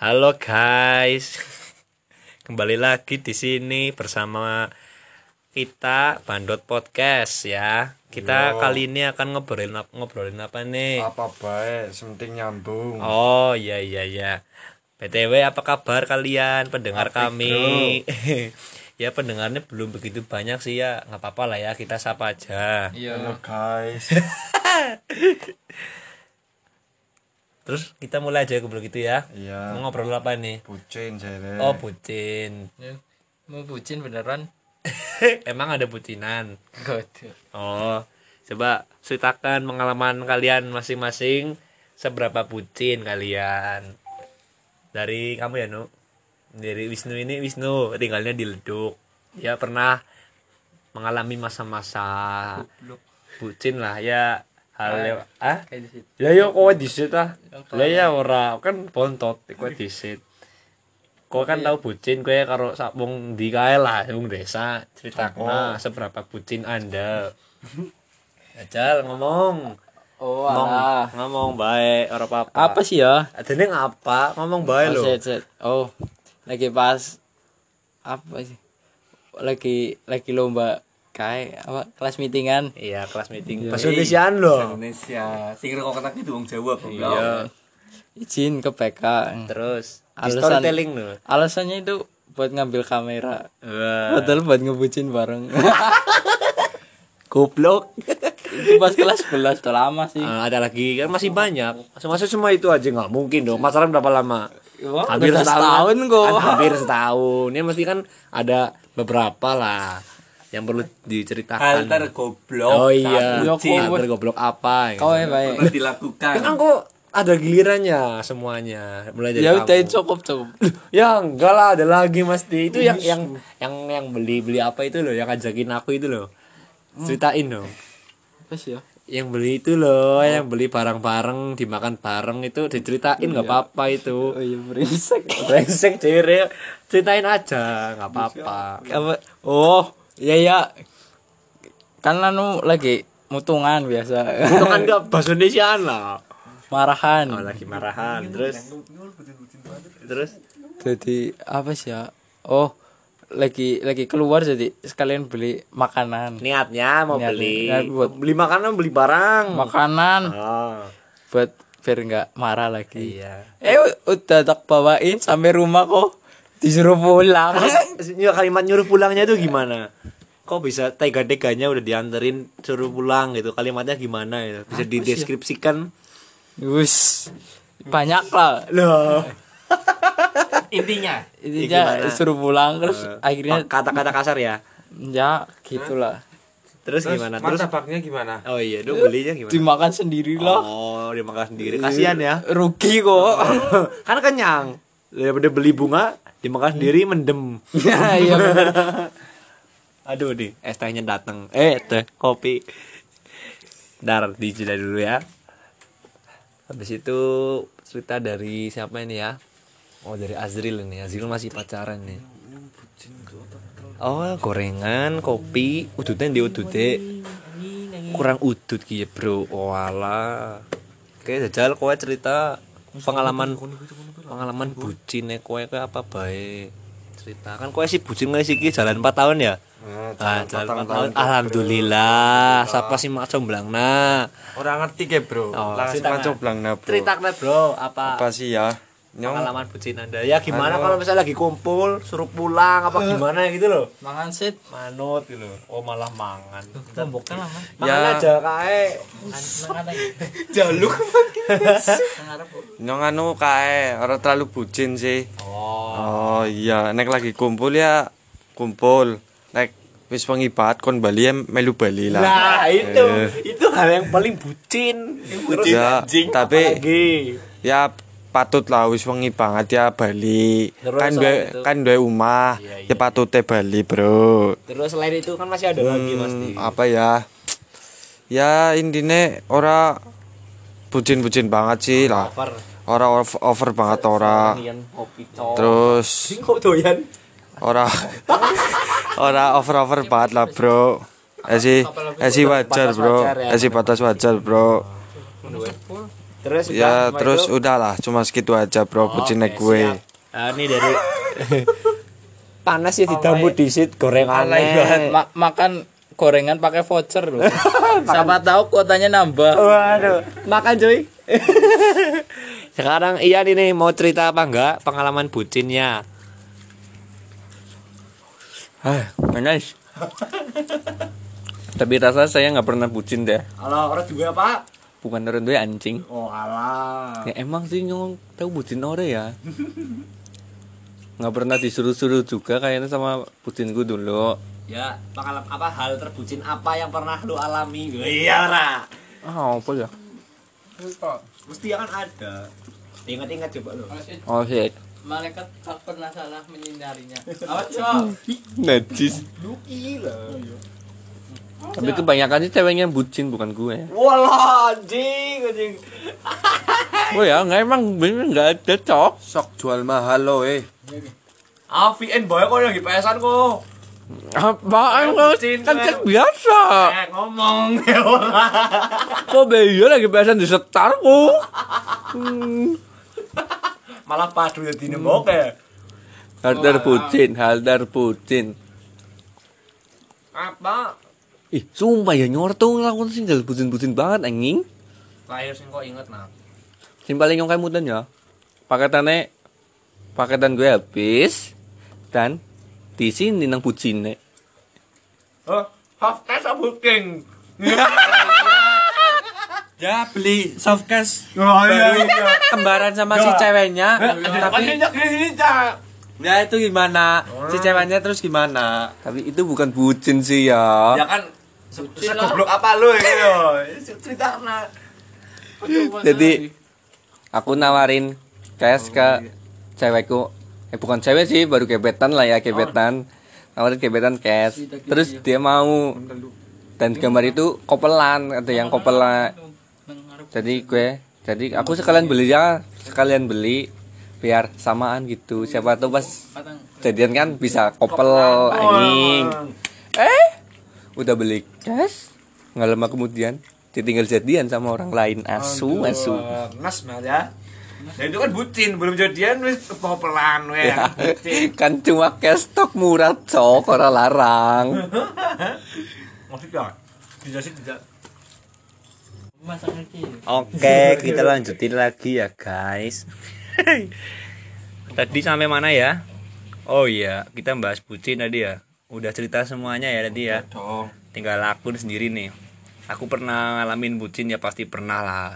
Halo guys. Kembali lagi di sini bersama kita Bandot Podcast ya. Kita Yo. kali ini akan ngobrolin ap- ngobrolin apa nih? apa baik sementing nyambung Oh, iya iya iya. BTW apa kabar kalian pendengar Apik, kami? ya pendengarnya belum begitu banyak sih ya. nggak apa-apa lah ya, kita sapa aja. halo guys Terus kita mulai aja ngobrol gitu ya. iya Mau ngobrol apa nih? bucin jere Oh, bucin. Ya, mau bucin beneran Emang ada bucinan? ada Oh, coba ceritakan pengalaman kalian masing-masing seberapa bucin kalian. Dari kamu ya, Nu? Dari Wisnu ini Wisnu tinggalnya di Leduk. Ya pernah mengalami masa-masa bucin lah ya hal yang ah? kayak di situ. Ya yo kowe disit ah? Lah ya ora. Kan bontot kowe disit kowe kan tahu bucin kowe karo sak wong ndi kae lah wong desa critakna seberapa bucin anda. Ajal ngomong. Oh ngomong. alah. Ngomong baik ora apa-apa. Apa sih ya? Adene ngapa? Ngomong baik oh, lho. set, set. oh lagi pas apa sih? Lagi lagi lomba kayak apa kelas meetingan? Iya kelas meeting. Iya. bahasa Indonesiaan lho. Indonesia. Sing kok kata itu wong Jawa, iya. Izin ke PK terus Alasan- storytelling lho. alasannya itu buat ngambil kamera. Wah. padahal buat ngebucin bareng. Goblok. Itu pas kelas 11 tuh lama sih. Ah, ada lagi kan masih banyak. Masa cuma itu aja nggak mungkin dong. Pacaran berapa lama? Wah, hampir setahun. setahun kok. Kan hampir setahun. Ini mesti kan ada beberapa lah yang perlu diceritakan. Alter goblok. oh iya. Ya, Bucin. kok- alter goblok apa kau ya baik. Pernah dilakukan. kan kok ada gilirannya semuanya. Mulai dari ya kamu. udah cukup cukup. Ya enggak lah ada lagi mesti itu yang yang yang yang beli beli apa itu loh yang ngajakin aku itu loh. Ceritain dong. Apa sih ya? Yang beli itu loh yang beli barang-barang dimakan bareng itu diceritain nggak apa-apa itu. Oh iya berisik brengsek cewek ceritain aja nggak apa-apa. Apa? Oh iya ya. Kan anu lagi mutungan biasa. Kan nggak bahasa Indonesiaan lah marahan. Oh, lagi marahan. Terus? Terus? Jadi apa sih ya? Oh lagi lagi keluar jadi sekalian beli makanan. Niatnya mau Niatnya, beli. niat buat- beli makanan beli barang. Makanan. Oh buat biar nggak marah lagi. Iya. Eh udah tak bawain sampai rumah kok disuruh pulang. Ya, kalimat nyuruh pulangnya itu gimana? Kok bisa tega-teganya udah dianterin suruh pulang gitu? Kalimatnya gimana ya? Bisa dideskripsikan? Wus banyak lah. Loh. Intinya, intinya gimana? suruh pulang terus Eh, akhirnya kata-kata kasar ya? Ya gitulah. Terus, gimana? terus? martabaknya gimana? Oh iya dong belinya gimana? Dimakan sendiri lah. Oh dia makan sendiri. Kasihan ya. Rugi kok. Kan kenyang daripada beli bunga dimakan sendiri mendem. Iya bener. aduh nih es tehnya datang eh teh kopi. Dar dijeda dulu ya. Habis itu cerita dari siapa ini ya? Oh dari Azril ini. Azril masih pacaran nih. Oh gorengan kopi. Udutnya di udute kurang udut gitu bro. Wala kayak jajal kowe cerita pengalaman pengalaman bucin kowe ke apa baik cerita. Kan kowe sih bucin nggak sih jalan 4 tahun ya? Nah, Ah, jalan jalan 4 patang tahun. tahun, Alhamdulillah. Siapa sih mak comblang nah? orang ngerti ke bro. Oh, macam blang nah bro. Cerita bro, apa, apa sih ya nyong pengalaman bucin Anda? Ya gimana kalau misalnya lagi kumpul, suruh pulang apa gimana gitu loh. mangan sit Manut gitu. Oh malah mangan. lomboknya lama Mangan Ya. aja kae. mangan lagi jaluk. nyong anu kae orang terlalu bucin sih Oh. oh iya nek lagi kumpul ya kumpul nek wis pengibat kon Bali ya melu Bali lah Nah, itu Eh. itu hal yang paling bucin. Terus ya tapi lagi. ya patut lah wis wengi banget ya Bali Terus kan selain duwe itu? kan duwe omah Iya, ya patute Bali bro Terus selain itu kan masih ada lagi pasti. Hmm, apa ya ya intine ora bucin-bucin banget sih lah Over. ora over, over banget ora terus doyan? ora ora over over banget lah bro sih, eh sih wajar bro, ya. sih batas wajar bro. Terus Ya terus itu. udahlah cuma segitu aja bro bucin Oke, gue. siap. Nah, ini dari panas ya ditambu Alay. disit banget. Ma- makan gorengan pakai voucher loh. Siapa tahu kuotanya nambah. Waduh, makan cuy. Sekarang Ian ini mau cerita apa enggak pengalaman bucinnya? Ah, nice. Tapi rasa saya nggak pernah bucin deh. Halo, orang juga apa? Bukan orang tua anjing. Oh, alah. Ya emang sih nyong tahu bucin ore ya. Nggak pernah disuruh-suruh juga kayaknya sama bucinku dulu. Ya, pengalaman apa hal terbucin apa yang pernah lu alami? Iya, Ra. Ah, apa ya? Mesti akan ada. Ingat-ingat coba lu. Oh shit. Malaikat tak pernah salah menyinarinya. Apa cok? Najis. Lu gila. Tapi kebanyakan sih ceweknya bucin bukan gue. Walah, anjing, anjing. Oh ya, nggak emang bener nggak ada cok. Sok jual mahal lo eh. Ah, VN boy kok lagi pesan kok. Apaan bucin, kan kan. cek biasa. Eh, ngomong ya orang. Kok beyo lagi biasa di setarku. Hmm. Malah padu ya dine ya. Haldar bucin, haldar bucin. Apa? Ih, sumpah ya nyor tuh ngelakuin single bucin-bucin banget anjing. Lahir sing kok inget nah. Sing paling nyong kayak mudan ya. Paketannya paketan gue habis dan di sini nang bucin nih. Oh, half cash apa booking? Ya beli soft cash Oh iya iya. kembaran sama si ceweknya. Tapi ini cak. Ya itu gimana? Si ceweknya terus gimana? Tapi itu bukan bucin sih ya. Ya kan apa lu ini yo? Cerita karena Jadi aku nawarin cash ke cewekku. Eh bukan cewek sih, baru gebetan lah ya, gebetan. Nawarin gebetan cash. Terus dia mau. Dan gambar itu kopelan, ada yang kopelan. Jadi gue, jadi aku sekalian beli ya, sekalian beli biar samaan gitu. Siapa tahu pas jadian kan bisa kopel anjing. Udah beli cash. Nggak lama kemudian ditinggal jadian sama orang lain asu asu. Mas Mel ya. Ya itu kan bucin, belum jadian wis kepopelan we. Ya, kan cuma cash stok murah cok orang larang. Maksudnya tidak sih tidak. Oke, kita lanjutin lagi ya, guys. tadi sampai mana ya? Oh iya, kita bahas bucin tadi ya. Udah cerita semuanya ya tadi ya. Dong. Tinggal aku sendiri nih. Aku pernah ngalamin bucin ya pasti pernah lah.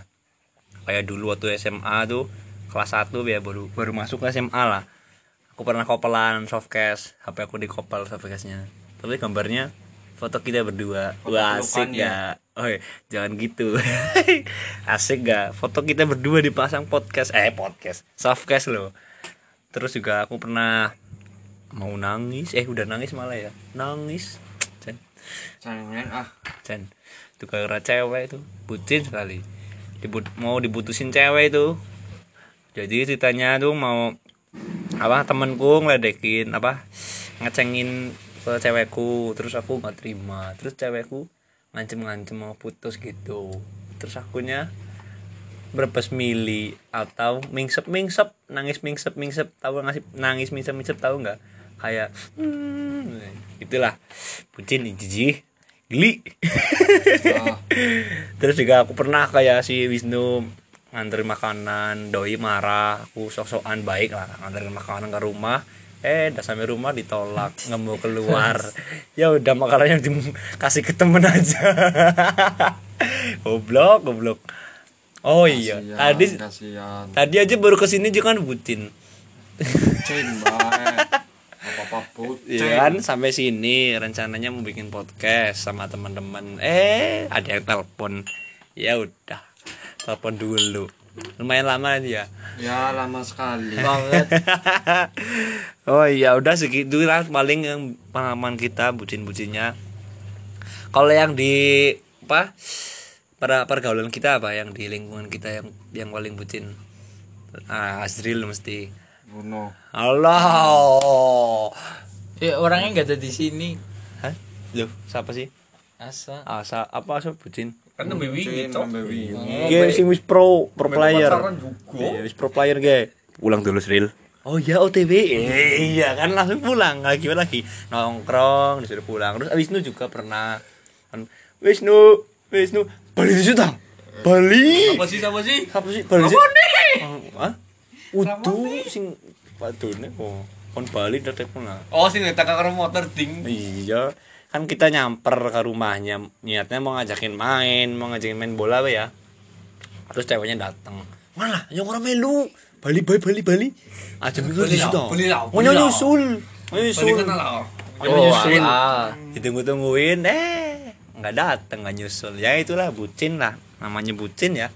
Kayak dulu waktu SMA tuh kelas 1 ya baru baru masuk ke SMA lah. Aku pernah kopelan softcase, HP aku dikopel softcase-nya. Tapi gambarnya foto kita berdua. Wah, asik ya. Oh, iya, jangan gitu. asik gak? Foto kita berdua dipasang podcast. Eh, podcast. Softcase loh. Terus juga aku pernah mau nangis. Eh, udah nangis malah ya. Nangis. Cen. Cengeng ah. Cen. Itu gara cewek itu. Bucin sekali. Dibut mau dibutusin cewek itu. Jadi ceritanya tuh mau apa temenku ngeledekin apa ngecengin ke cewekku terus aku nggak terima terus cewekku ngancem-ngancem mau putus gitu terus akunya berbes mili atau mingsep mingsep nangis mingsep mingsep tahu ngasih nangis mingsep mingsep tahu nggak kayak hmm, itulah. Bucin nih jijik geli. Terus juga aku pernah kayak si Wisnu nganterin makanan doi marah aku sok-sokan baik lah nganterin makanan ke rumah. Eh udah sampai rumah ditolak nggak mau keluar. Ya udah makanannya dikasih ke temen aja. Goblok goblok. Oh iya tadi tadi aja baru ke sini juga kan bucin. Bucin. Bucin. Iya kan sampai sini rencananya mau bikin podcast sama teman-teman. Eh, ada yang telepon. Ya udah. Telepon dulu. Lumayan lama dia. Ya lama sekali. Banget. oh iya, udah segitu lah paling yang pengalaman kita bucin-bucinnya. Kalau yang di apa? Pada pergaulan kita apa yang di lingkungan kita yang yang paling bucin? Ah, Azril mesti. Bruno. Allah. Ya orangnya nggak ada di sini. Hah? Loh, siapa sih? Asa. Asa apa asa bucin? Kan nembe wingi, Cok. Ge sing wis pro, pro player. Iya, wis pro player ge. Pulang dulu Sril. Oh iya OTW. Eh, iya kan langsung pulang lagi lagi nongkrong disuruh pulang. Terus Wisnu juga pernah kan Wisnu, Wisnu Bali di situ. Bali. Apa sih, apa sih? Apa sih Bali? Apa nih? Hah? Udu sing padune kok. Kon Bali tetek pernah. Oh, sing tak karo motor ding. Iya, kan kita nyamper ke rumahnya, niatnya mau ngajakin main, mau ngajakin main bola ya. Terus ceweknya datang. Mana? Yang orang melu. Bali, Bali, Bali, Bali. Aja minggu Bali di lah, situ. Bali lah, Mau lah. nyusul. Mau nyusul. Kenal lah. Mau nyusul. Ditunggu-tungguin, eh nggak dateng, nggak nyusul. Ya itulah bucin lah, namanya bucin ya.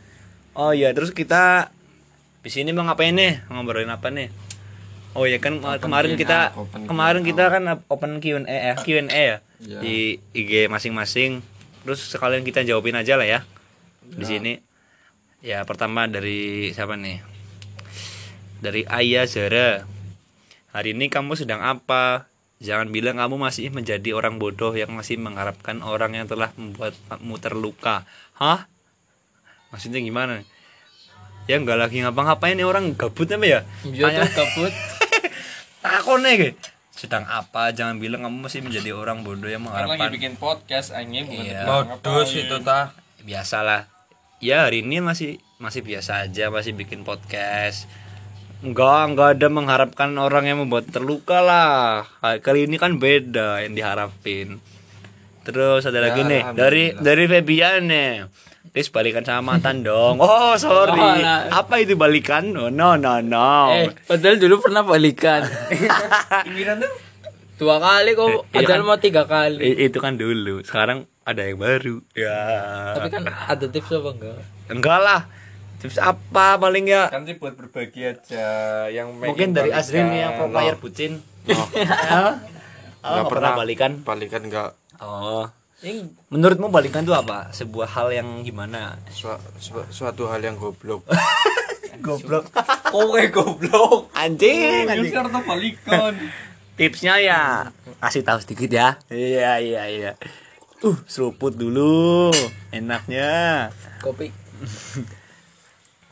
Oh iya, terus kita di sini mau ngapain nih? Ngobrolin apa nih? Oh iya kan kemarin Q&A, kita open kemarin Q&A. kita kan open Q&A ya, Q&A ya Iya. di IG masing-masing. Terus sekalian kita jawabin aja lah ya. Di sini. Ya, pertama dari siapa nih? Dari Ayah Zara. Hari ini kamu sedang apa? Jangan bilang kamu masih menjadi orang bodoh yang masih mengharapkan orang yang telah membuatmu terluka. Hah? Maksudnya gimana? Ya enggak lagi ngapa-ngapain nih orang gabut apa ya? Iya tuh kabut. Takon nih. Sedang apa? Jangan bilang kamu masih menjadi orang bodoh yang Kan lagi mengharapkan. bikin podcast anjing bukan Iya. Modus itu tah. Biasalah. Ya hari ini masih masih biasa aja, masih bikin podcast. Enggak, enggak ada mengharapkan orang yang membuat terluka lah. Kali ini kan beda yang diharapin. Terus ada lagi nih dari dari Febian nih. Guys balikan sama mantan dong. Oh sorry. Oh, nah. Apa itu balikan? No no no no. Eh, padahal dulu pernah balikan. Dua kali kok, Iya padahal kan? mau tiga kali. Itu kan dulu. Sekarang ada yang baru. Ya. Tapi kan ada tips apa enggak? enggak lah. Tips apa paling ya? Kan sih buat berbagi aja yang Mungkin dari Azrin nih yang pro player bucin. Oh, Nggak nggak pernah balikan. Balikan enggak Oh. Menurutmu balikan itu apa? Sebuah hal yang gimana? Su- su- suatu hal yang goblok. Goblok. Kowe goblok. anjing, anjing. Karena balikan. Tipsnya ya kasih tahu sedikit ya. Iya, iya, iya. Uh, seruput dulu. Enaknya. Kopi.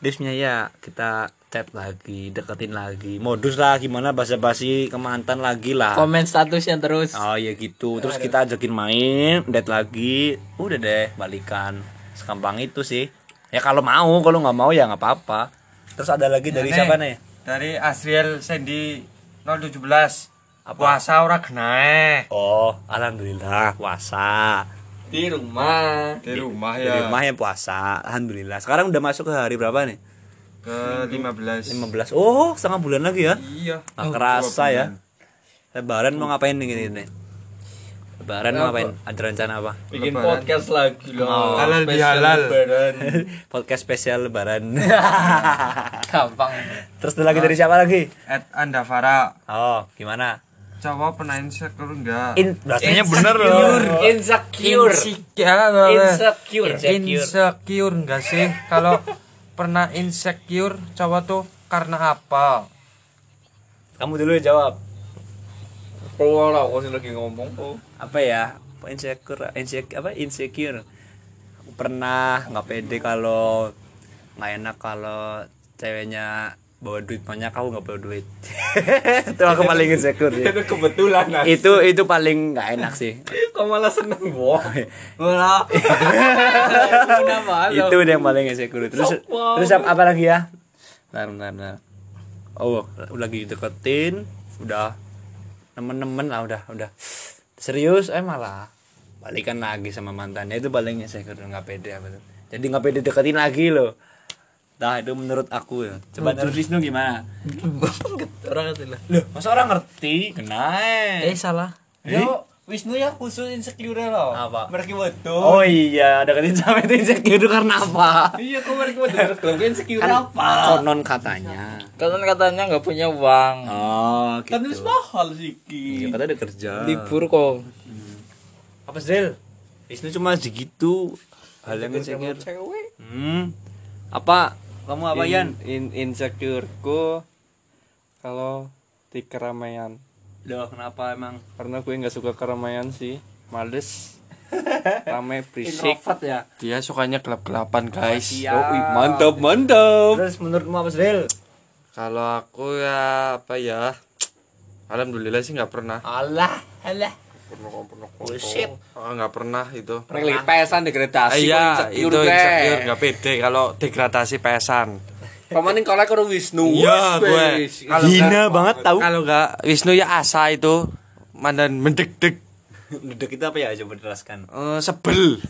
Tipsnya ya kita chat lagi, deketin lagi. Modus lah gimana basa-basi ke mantan lagi lah. Komen statusnya terus. Oh ya gitu. Terus kita ajakin main, date lagi. Udah deh, balikan. Segampang itu sih. Ya kalau mau, kalau nggak mau ya nggak apa-apa. Terus ada lagi dari nih. siapa nih? Dari Asriel Sandy 017. Puasa ora kena Oh, alhamdulillah puasa. Di rumah. di rumah Di ya. rumah yang puasa, alhamdulillah. Sekarang udah masuk ke hari berapa nih? Ke 15. 15. Oh, setengah bulan lagi ya. Iya. Nggak kerasa ya. Lebaran mau ngapain nih gini nih? Lebaran mau ngapain? Ada rencana apa? bikin Lebaran. podcast lagi loh Oh. Halal Spesial bihalal. lebaran. Podcast spesial lebaran. Gampang. Terus ada lagi dari siapa lagi? At Andavara. Oh, gimana? Cowok pernah insecure enggak? In rasanya bener loh. Insecure. Insecure. Insecure. Insecure enggak sih? Kalau pernah insecure cowok tuh karena apa? Kamu dulu jawab. Keluar lah, aku lagi ngomong kok. Apa ya? Insecure, insecure apa? Insecure. Aku pernah nggak pede kalau nggak enak kalau ceweknya bawa duit banyak aku nggak bawa duit itu aku paling insecure sih. Itu kebetulan nah. itu itu paling nggak enak sih Kok malah seneng gua. Malah. Kenapa? itu yang paling insecure terus terus apa, apa lagi ya bentar, bentar, bentar. oh lagi deketin udah temen-temen lah udah udah serius eh malah balikan lagi sama mantannya itu paling insecure nggak pede apa jadi nggak pede deketin lagi loh Nah itu menurut aku ya Coba menurut Wisnu gimana? Orang itu lah. Loh masa orang ngerti? Kena Eh salah. Yo, Wisnu ya khusus insecure loh. Apa? Mereka betul. Oh iya deketin sama itu insecure karena apa? Iya, kok mereka betul. Terus kalau gue insecure Kan apa? konon katanya Kalian katanya nggak punya uang. Oh gitu Kan wis mahal sih Iya, katanya udah kerja. Libur kok. Apa sih? Wisnu cuma segitu. Hal yang insecure. Cewek. Hmm. Apa? Kamu apa Yan? in, insecureku kalau di keramaian Loh, kenapa emang? karena gue nggak suka keramaian sih males rame berisik Introvert ya. Dia sukanya gelap-gelapan, guys. Oh, ih, mantap mantap Terus menurutmu apa Sril? Kalau aku ya apa ya? Alhamdulillah sih nggak pernah. Allah, Allah. Pernah pernah Bullshit. Ah, nggak pernah itu. Pernah pesan degradasi iya, itu insecure, nggak pede kalau degradasi pesan. Pemanin kalau karo Wisnu Iya, gue. Hina banget tahu. Kalau nggak Wisnu ya asa itu mandan mendek-dek Duduk itu apa ya? Coba jelaskan. Eh, sebel.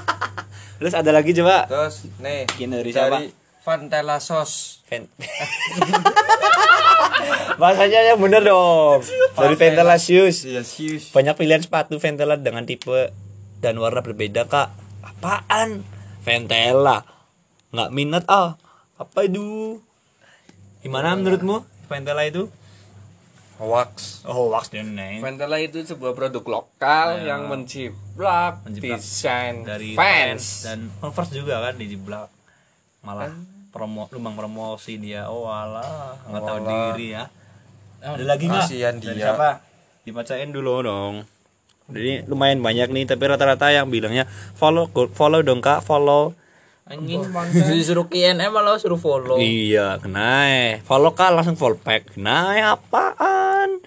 Terus ada lagi coba. Terus nih Bikin dari siapa? Dari Vantela Sos. Ven- Bahasanya yang bener dong. Dari Ventela Shoes. Iya. Banyak pilihan sepatu Ventela dengan tipe dan warna berbeda, Kak. Apaan? Ventela. Nggak minat ah. Apa itu? Gimana menurutmu Ventela itu? Wax. Oh, wax dan neng. Ventela itu sebuah produk lokal Ya. yang menjiplak Menjiplak desain dari fans. dan Converse juga kan di Jiblak. Malah promo lumbang promosi dia. Oh alah, nggak tahu diri ya. Ada lagi nggak? Kasihan Dari dia. Siapa? Dibacain dulu dong. Jadi lumayan banyak nih, tapi rata-rata yang bilangnya follow follow dong kak, follow. Anjing disuruh KNM malah suruh follow. Iya, kena Follow kak langsung full pack. Kena apaan?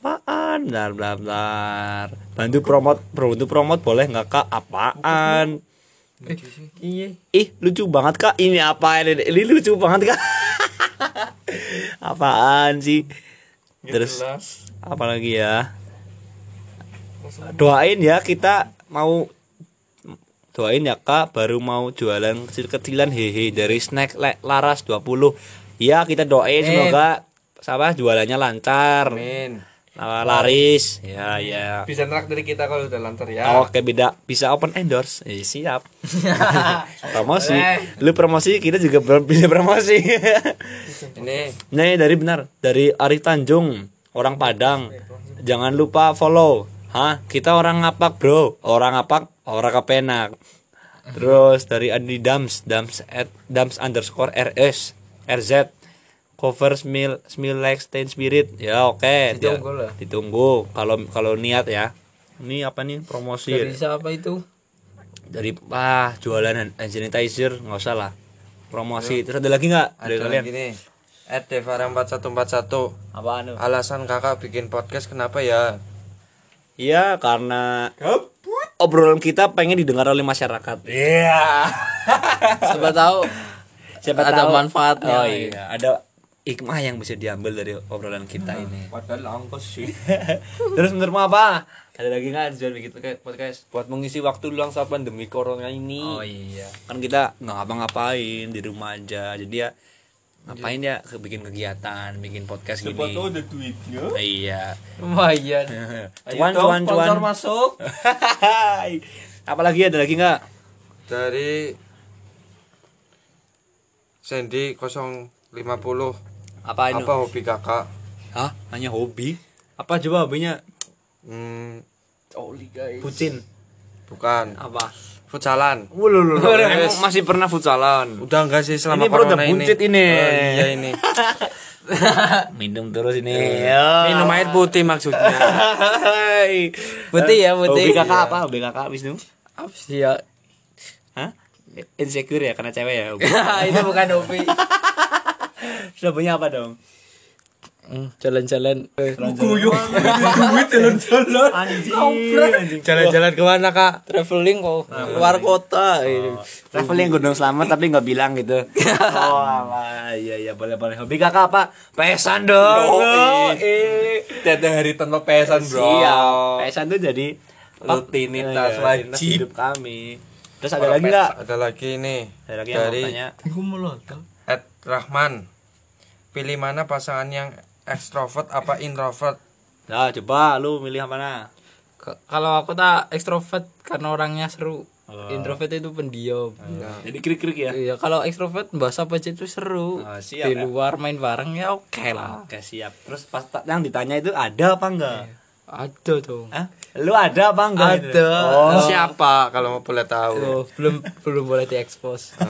Apaan? Bentar, bentar, bentar. Bantu promote, bantu promote boleh nggak kak? Apaan? Iya. Ih, lucu banget kak. Ini apa ini? Ini lucu banget kak. apaan sih? Terus apa lagi ya? Doain ya kita mau doain ya kak baru mau jualan kecil-kecilan hehe dari snack Le- laras 20 ya kita doain semoga apa jualannya lancar Amin. Laris ya ya. Bisa nerak dari kita kalau udah lancar ya. oke beda. Bisa open endorse. Eh, siap. Promosi. Lu promosi kita juga bisa promosi. Ini. Nih dari benar dari Ari Tanjung orang Padang. Jangan lupa follow. Hah? Kita orang ngapak bro. Orang ngapak orang kepenak. Terus dari Andi Dams Dams at Dams underscore RS RZ cover smil smil like stain spirit ya oke Ditunggu Dia- lah. ditunggu kalau kalau niat ya ini apa nih promosi Dari siapa itu? dari ah jualan hand sanitizer nggak usah lah promosi terus ada lagi nggak dari ada kalian lagi nih. At Devara 4141. apaan tuh? Alasan kakak bikin podcast kenapa ya? Iya karena obrolan kita pengen didengar oleh masyarakat. Iya. Siapa tahu Siapa Ada tahu manfaatnya. Oh iya, ada hikmah yang bisa diambil dari obrolan kita ini. Padahal ongkos sih. Terus menurutmu apa? Ada lagi nggak tujuan bikin podcast-? Buat mengisi waktu luang saat pandemi corona ini. Oh iya, kan kita nggak ngapa-ngapain di rumah aja, jadi ya ngapain ya bikin kegiatan, bikin podcast gini. ada duitnya. Iya. lumayan. Cuan cuan cuan. Sponsor masuk. Apalagi ada lagi nggak? Dari Sandy 050. Apa ini? Apa hobi kakak? Hah? Hanya hobi? Apa coba hobinya? Hmm, Oli guys. Bucin. bukan. Apa? Futsalan. Wulu Emang masih pernah futsalan. Udah enggak sih selama Ini corona ini? buncit ini. Oh, iya ini. Minum terus ini. Minum air putih maksudnya. Putih ya, Hobi putih. kakak apa? Hobi kakak Wisnu? Apa sih ya? Hah? Insecure ya karena cewek ya. hobi. itu bukan hobi. Sudah punya apa dong? Hmm, Jalan-jalan. Anjing. Anjing. Jalan-jalan ke mana kak? Traveling kok keluar kota ini. Traveling Gunung Selamat tapi nggak bilang gitu. oh, iya iya boleh boleh. Hobi kakak apa? Pesan dong. Oh, eh. Tiada hari tanpa pesan bro. Iya. Pesan tuh jadi Rutinitas Iya, wajib. hidup kami. Terus ada lagi nggak? Ada lagi nih. Ada lagi yang mau Dari tanya? Ed Rahman. Pilih mana pasangan yang ekstrovert apa introvert? Nah, coba lu milih apa? K- Kalau aku tak ekstrovert karena orangnya seru. Introvert itu pendiam. Jadi krik-krik ya. Iya, kalau ekstrovert bahasa apa aja itu seru. Oh, siap Di ya. luar main bareng ya oke lah. Oke, siap. Terus pas yang ditanya itu ada apa enggak? Ada dong. Hah? Lu ada apa enggak? Ada. Oh. Siapa kalau mau boleh tahu? Oh, belum belum boleh diekspos.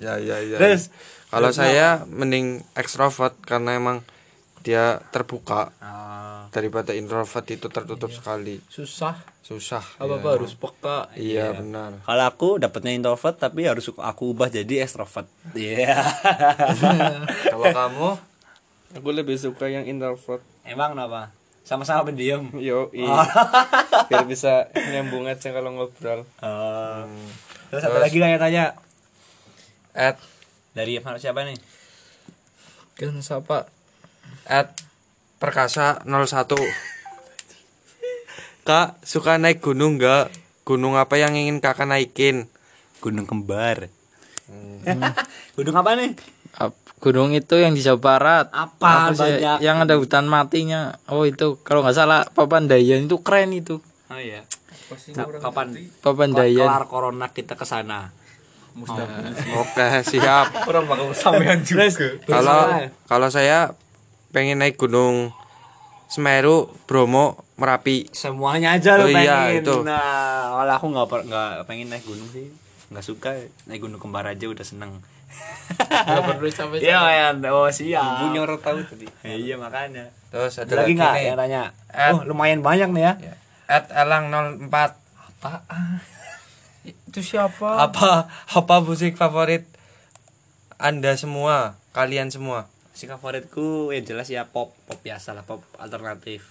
Ah, ya ya ya. Terus kalau saya mending ekstrovert karena emang dia terbuka Ah. daripada introvert itu tertutup sekali susah susah apa apa harus peka iya benar Kalau aku dapatnya introvert tapi harus aku ubah jadi extrovert. Iya. kalau kamu Aku lebih suka yang introvert. Emang kenapa? Sama-sama pendiam. Yo, biar bisa nyambung aja kalau ngobrol. Oh. Terus ada lagi nanya tanya at dari mana siapa nih? kan siapa at perkasa 01 kak suka naik gunung nggak gunung apa yang ingin kakak naikin Gunung Kembar. Gunung apa nih? Ap- gunung itu yang di Jawa Barat Apa sih? banyak? yang ada hutan matinya oh itu kalau nggak salah Papandayan itu keren itu Oh iya. Nah, kapan Papandayan kelar corona kita ke sana? Oke siap Orang bakal sampean juga. kalau kalau saya pengen naik gunung Semeru Bromo Merapi Semuanya aja lo Oh iya, pengen. itu. Nah, kalau aku nggak nggak pengen naik gunung sih. Nggak suka naik gunung kembar aja udah seneng. nggak perlu sampai Iya, ya. Oh, siap. Punya orang tahu tadi. Iya, makanya. terus ada lagi nggak yang tanya? At- Oh, lumayan banyak nih ya. at elang 04 itu siapa apa apa musik favorit anda semua kalian semua Si favoritku yang jelas ya pop, pop biasa lah, pop alternatif.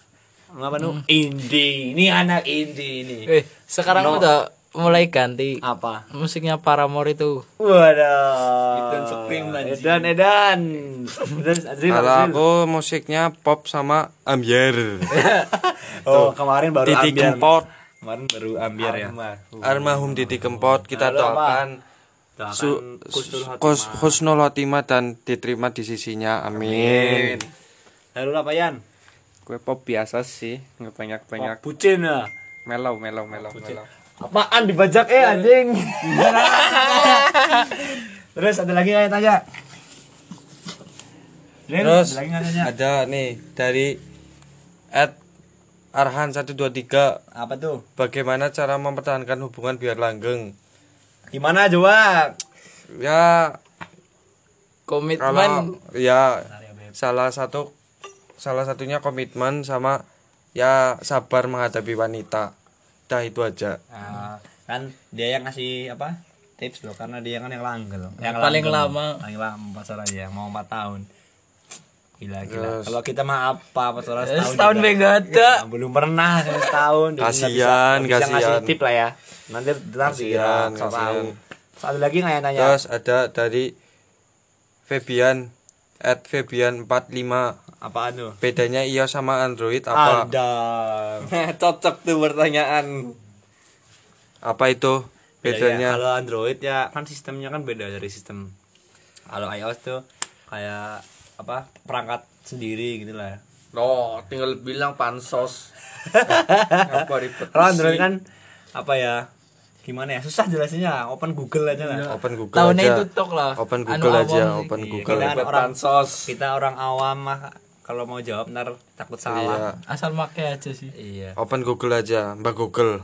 Ngapa nu? Indie. Ini anak indie ini. eh sekarang No. udah mulai ganti Apa? musiknya Paramore itu Waduh. Edan Supreme. Edan, Edan. Kalau aku musiknya pop sama ambiar Oh, kemarin baru titik ambiar. Kemarin baru ambiar ya. almarhum titik kempot kita doakan Su- husnul khotimah dan diterima di sisinya amin Lalu apa Yan? Gue pop biasa sih, nggak banyak banyak. Pop bucin ya. Melow, melow, melow, melow. Apaan dibajak eh anjing? Terus ada lagi yang tanya? Lin, terus ada lagi ada nih dari at Arhan 123 Apa tuh? bagaimana cara mempertahankan hubungan biar langgeng Gimana coba? ya komitmen kalau ya salah satu salah satunya komitmen sama ya sabar menghadapi wanita dah itu aja Nah, kan dia yang ngasih apa? Tips loh karena dia kan yang langgeng. Yang Paling langgeng. lama. Paling lama pacaran ya, mau 4 tahun. Gila gila. Kalau kita mah apa pacaran setahun? setahun juga. be nggak ada Nah, belum pernah setahun. Jadi nggak bisa- ngasih tip lah ya. Nanti so kasian. tahu satu lagi nggak yang nanya? Terus ada dari Febian at Febian 45 apaan tuh bedanya iOS sama Android apa? Ada. Cocok tuh pertanyaan. apa itu Ya, ya, bedanya kalau Android ya kan sistemnya kan beda dari sistem. Kalau iOS tuh kayak apa perangkat sendiri gitu lah oh tinggal bilang pansos. Apa ribet? kalau Android kan apa ya gimana ya susah jelasinnya. Open Google aja lah. Open Google tahunnya aja. itu tok lah. Open Anu Google awam aja sih. open Iya, Google. kita kan orang Pansos. kita orang awam mah kalau mau jawab ntar takut iya. Salah asal make aja sih. Iya. Open Google aja Mbak Google.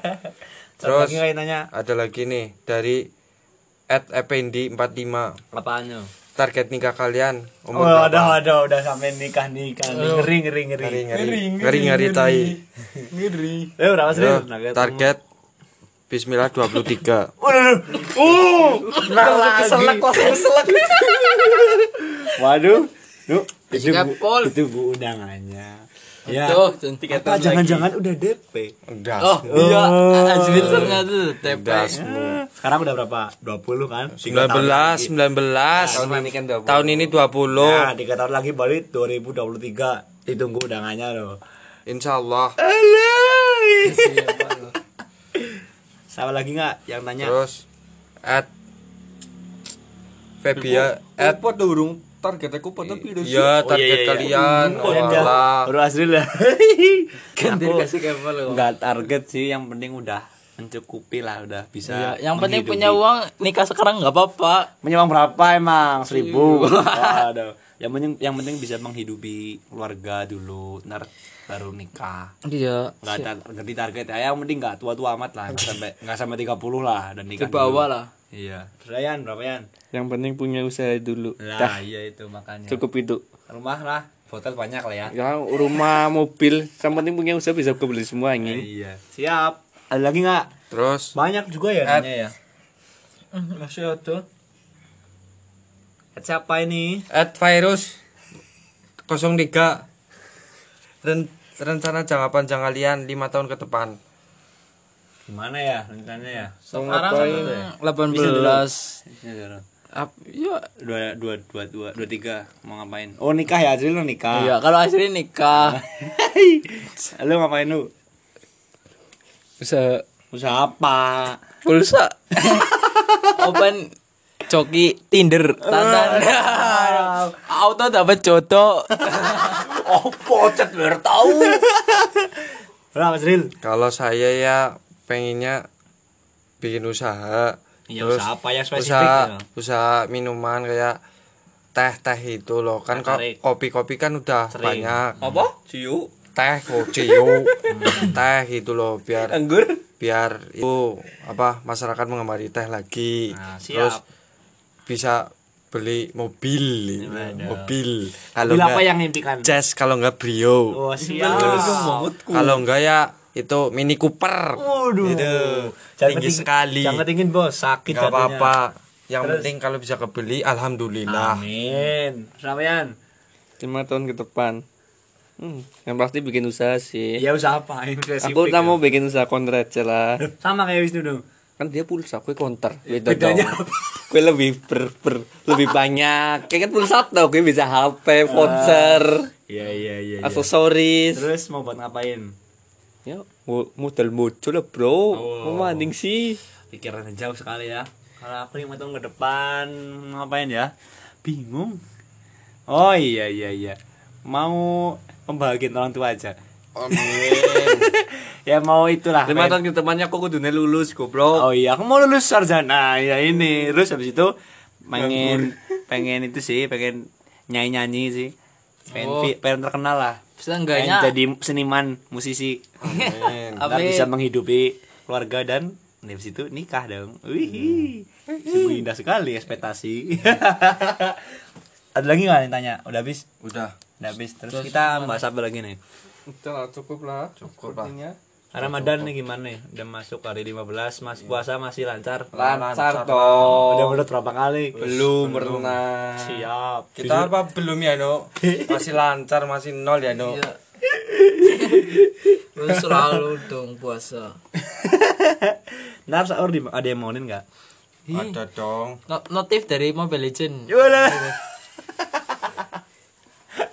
Terus lagi nanya. ada lagi nih dari at Ependi 45 apaan tuh target nikah kalian umur Oh, berapa? udah, udah, udah sampai nikah nikah. Ngeri, ngeri, ngeri. ngeri ngeri ngeri ngeri tai Eh, berapa sih? Yo, target Bismillah 23 Uh, nah lagi. Keselak, keselak. Waduh, Duh, itu bu, itu bu undangannya. Ya. tuh tiket Apa jangan-jangan udah DP? udah oh iya Azril ternyata semua Sekarang udah berapa? 20 kan? 19 Tiga tahun lagi. 19 Tahun ini kan 20. tahun ini 20 Nah, tiga tahun lagi balik 2023. Ditunggu undangannya loh. Insya Allah Sama lagi nggak yang tanya? terus at Febia at Apa durung target aku pada video sih? ya Oh, iya, target iya, iya. kalian Oh, iya, iya. Baru ya. ganti Aku dikasih kepo lo Enggak target sih, yang penting udah mencukupi lah, udah bisa. yang penting punya uang nikah sekarang nggak apa-apa Punya uang berapa emang? Seribu. Waduh. Yang penting yang penting bisa menghidupi keluarga dulu, ntar baru nikah. iya Enggak ada ganti target ya. Yang penting enggak tua-tua amat lah, nggak sampai enggak sampai 30 lah dan nikah. Di bawah lah. Iya. Yan, berapa Yan? Yang penting punya usaha dulu. Lah, Dah, iya itu makanya. cukup itu. Rumah lah. hotel banyak lah ya Ya rumah mobil, yang penting punya usaha bisa kebeli semua ini. iya siap ada lagi nggak Terus banyak juga ya At- nanya ya Masih ada. At siapa ini at virus 03 Ren- rencana jangka panjang kalian 5 tahun ke depan. Gimana ya rencananya ya? Sekarang ngapain? 18 Ap, ya dua dua dua dua dua tiga. Mau ngapain? Oh nikah ya? Azril lo nikah? Iya, kalau asli nikah. lu ngapain lu? Usaha usaha apa? Pulsa. Open coki Tinder. Tanda. Auto dapat jodoh. oh pocet tahu. Berapa Azril? Kalau saya ya pengennya bikin usaha. Iya, Terus usaha apa yang spesifik usaha, ya? usaha minuman kayak teh-teh itu loh. Kan kok Tarik. kopi-kopi kan udah Sering. banyak. apa ciu Teh kok ciu. teh gitu loh biar anggur biar itu apa masyarakat mengemari teh lagi. Nah, siap. Terus bisa beli mobil, Waduh. mobil. Kalau Bila apa yang impikan jazz, kalau enggak brio. oh siap Kalau enggak ya itu Mini Cooper. Waduh. Itu tinggi keting- sekali. Jangan ketingin bos, sakit Gak apa-apa. Yang Terus? penting kalau bisa kebeli alhamdulillah. Amin. Sampean. lima tahun ke depan. Hmm, yang pasti bikin usaha sih. Ya usaha apa? Yang spesifik Aku tak ya. mau bikin usaha aja lah. sama kayak Wisnu dong. Kan dia pulsa, kue konter. Beda Bedanya dong. Kue lebih ber, ber- lebih banyak. Kayak kan pulsa tau, kue bisa HP, voucher, Iya iya iya. iya. aksesoris. Terus mau buat ngapain? Ya, mo- modal mojo lah bro. Oh. Mau manding sih. Pikirannya jauh sekali ya. Kalau aku lima tahun ke depan ngapain ya? Bingung. Oh iya iya iya. Mau membahagiakan orang tua aja. Amin. ya mau itulah. Lima tahun ke depannya aku kudune lulus goblok. Oh iya, aku mau lulus sarjana. Ya ini. Terus habis itu pengen pengen itu sih, pengen nyanyi-nyanyi sih. Pengen, Oh. pengen terkenal lah. Bisa Pengen enggaknya jadi seniman, musisi. Amin. Amin. bisa menghidupi keluarga dan habis itu nikah dong. Wih. Sungguh indah sekali ekspektasi. Ada lagi nggak yang tanya? Udah habis? Udah. Udah habis. Terus kita bahas apa lagi nih? Udah cukup lah. Cukup lah. Ramadan nih gimana nih? Udah masuk hari 15, Mas puasa masih lancar? Lancar Lancar, dong. Udah menurut berapa kali? Belum pernah. Siap. Kita apa belum ya, No? Masih lancar, masih nol ya, No? Iya. Lu selalu dong puasa. Ntar sahur di ada yang mauin nggak? Ada dong. No- notif dari Mobile Legend.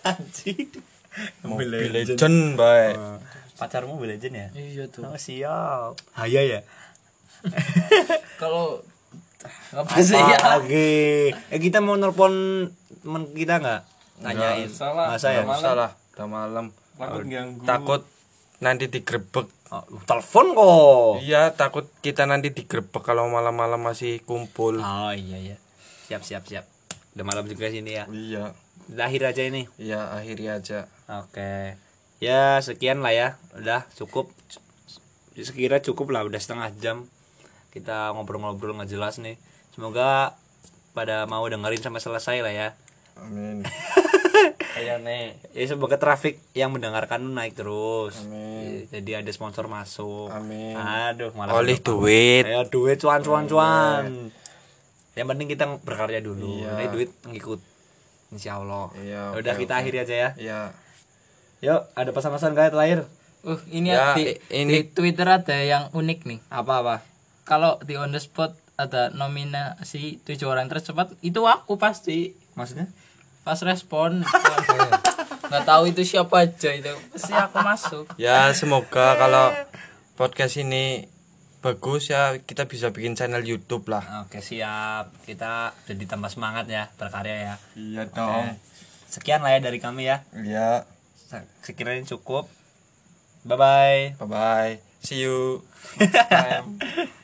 Anjing. Mobile Legend, baik. Pacarmu Mobile Legend ya? Iya tuh. Oh, siap. Haya ya? Kalau apa sih ya? Lagi. Eh kita mau nelpon teman kita nggak? Tanyain. salah. Masa ya? Nggak usah lah, udah malam. Takut ganggu. Takut nanti digrebek. Oh, telepon kok. Iya, takut kita nanti digrebek kalau malam-malam masih kumpul. Oh iya iya. Siap siap siap. Udah malam juga sini ya. Iya. Udah akhir aja ini. Iya, akhiri aja. Oke. Ya sekian lah ya. Udah cukup. Sekira cukup lah. Udah setengah jam. Kita ngobrol-ngobrol nggak jelas nih. Semoga pada mau dengerin sampai selesai lah ya. Amin. Ayo nih. Ya semoga traffic yang mendengarkan naik terus. Amin. Jadi ada sponsor masuk. Amin. Aduh, malah Oleh udah- duit. Ya duit cuan cuan cuan. Yang penting kita berkarya dulu. Iya. Ini duit ngikut. Insya Allah. Iya, Udah oke, kita oke. akhiri aja ya. Iya. Yuk, ada pesan-pesan kayak terakhir. Uh, ini Ya, di, ini- di Twitter ada yang unik nih. Apa-apa? Kalau di on the spot ada nominasi tujuh orang tercepat, itu aku pasti Maksudnya? pas respon. Nggak tahu itu siapa aja itu. Pasti aku masuk. Ya, semoga kalau podcast ini bagus ya kita bisa bikin channel YouTube lah. Oke, siap. Kita jadi tambah semangat ya berkarya ya. Iya Oke. Sekian lah ya dari kami ya. Iya. Sekiranya cukup. Bye bye. Bye bye. See you. Time.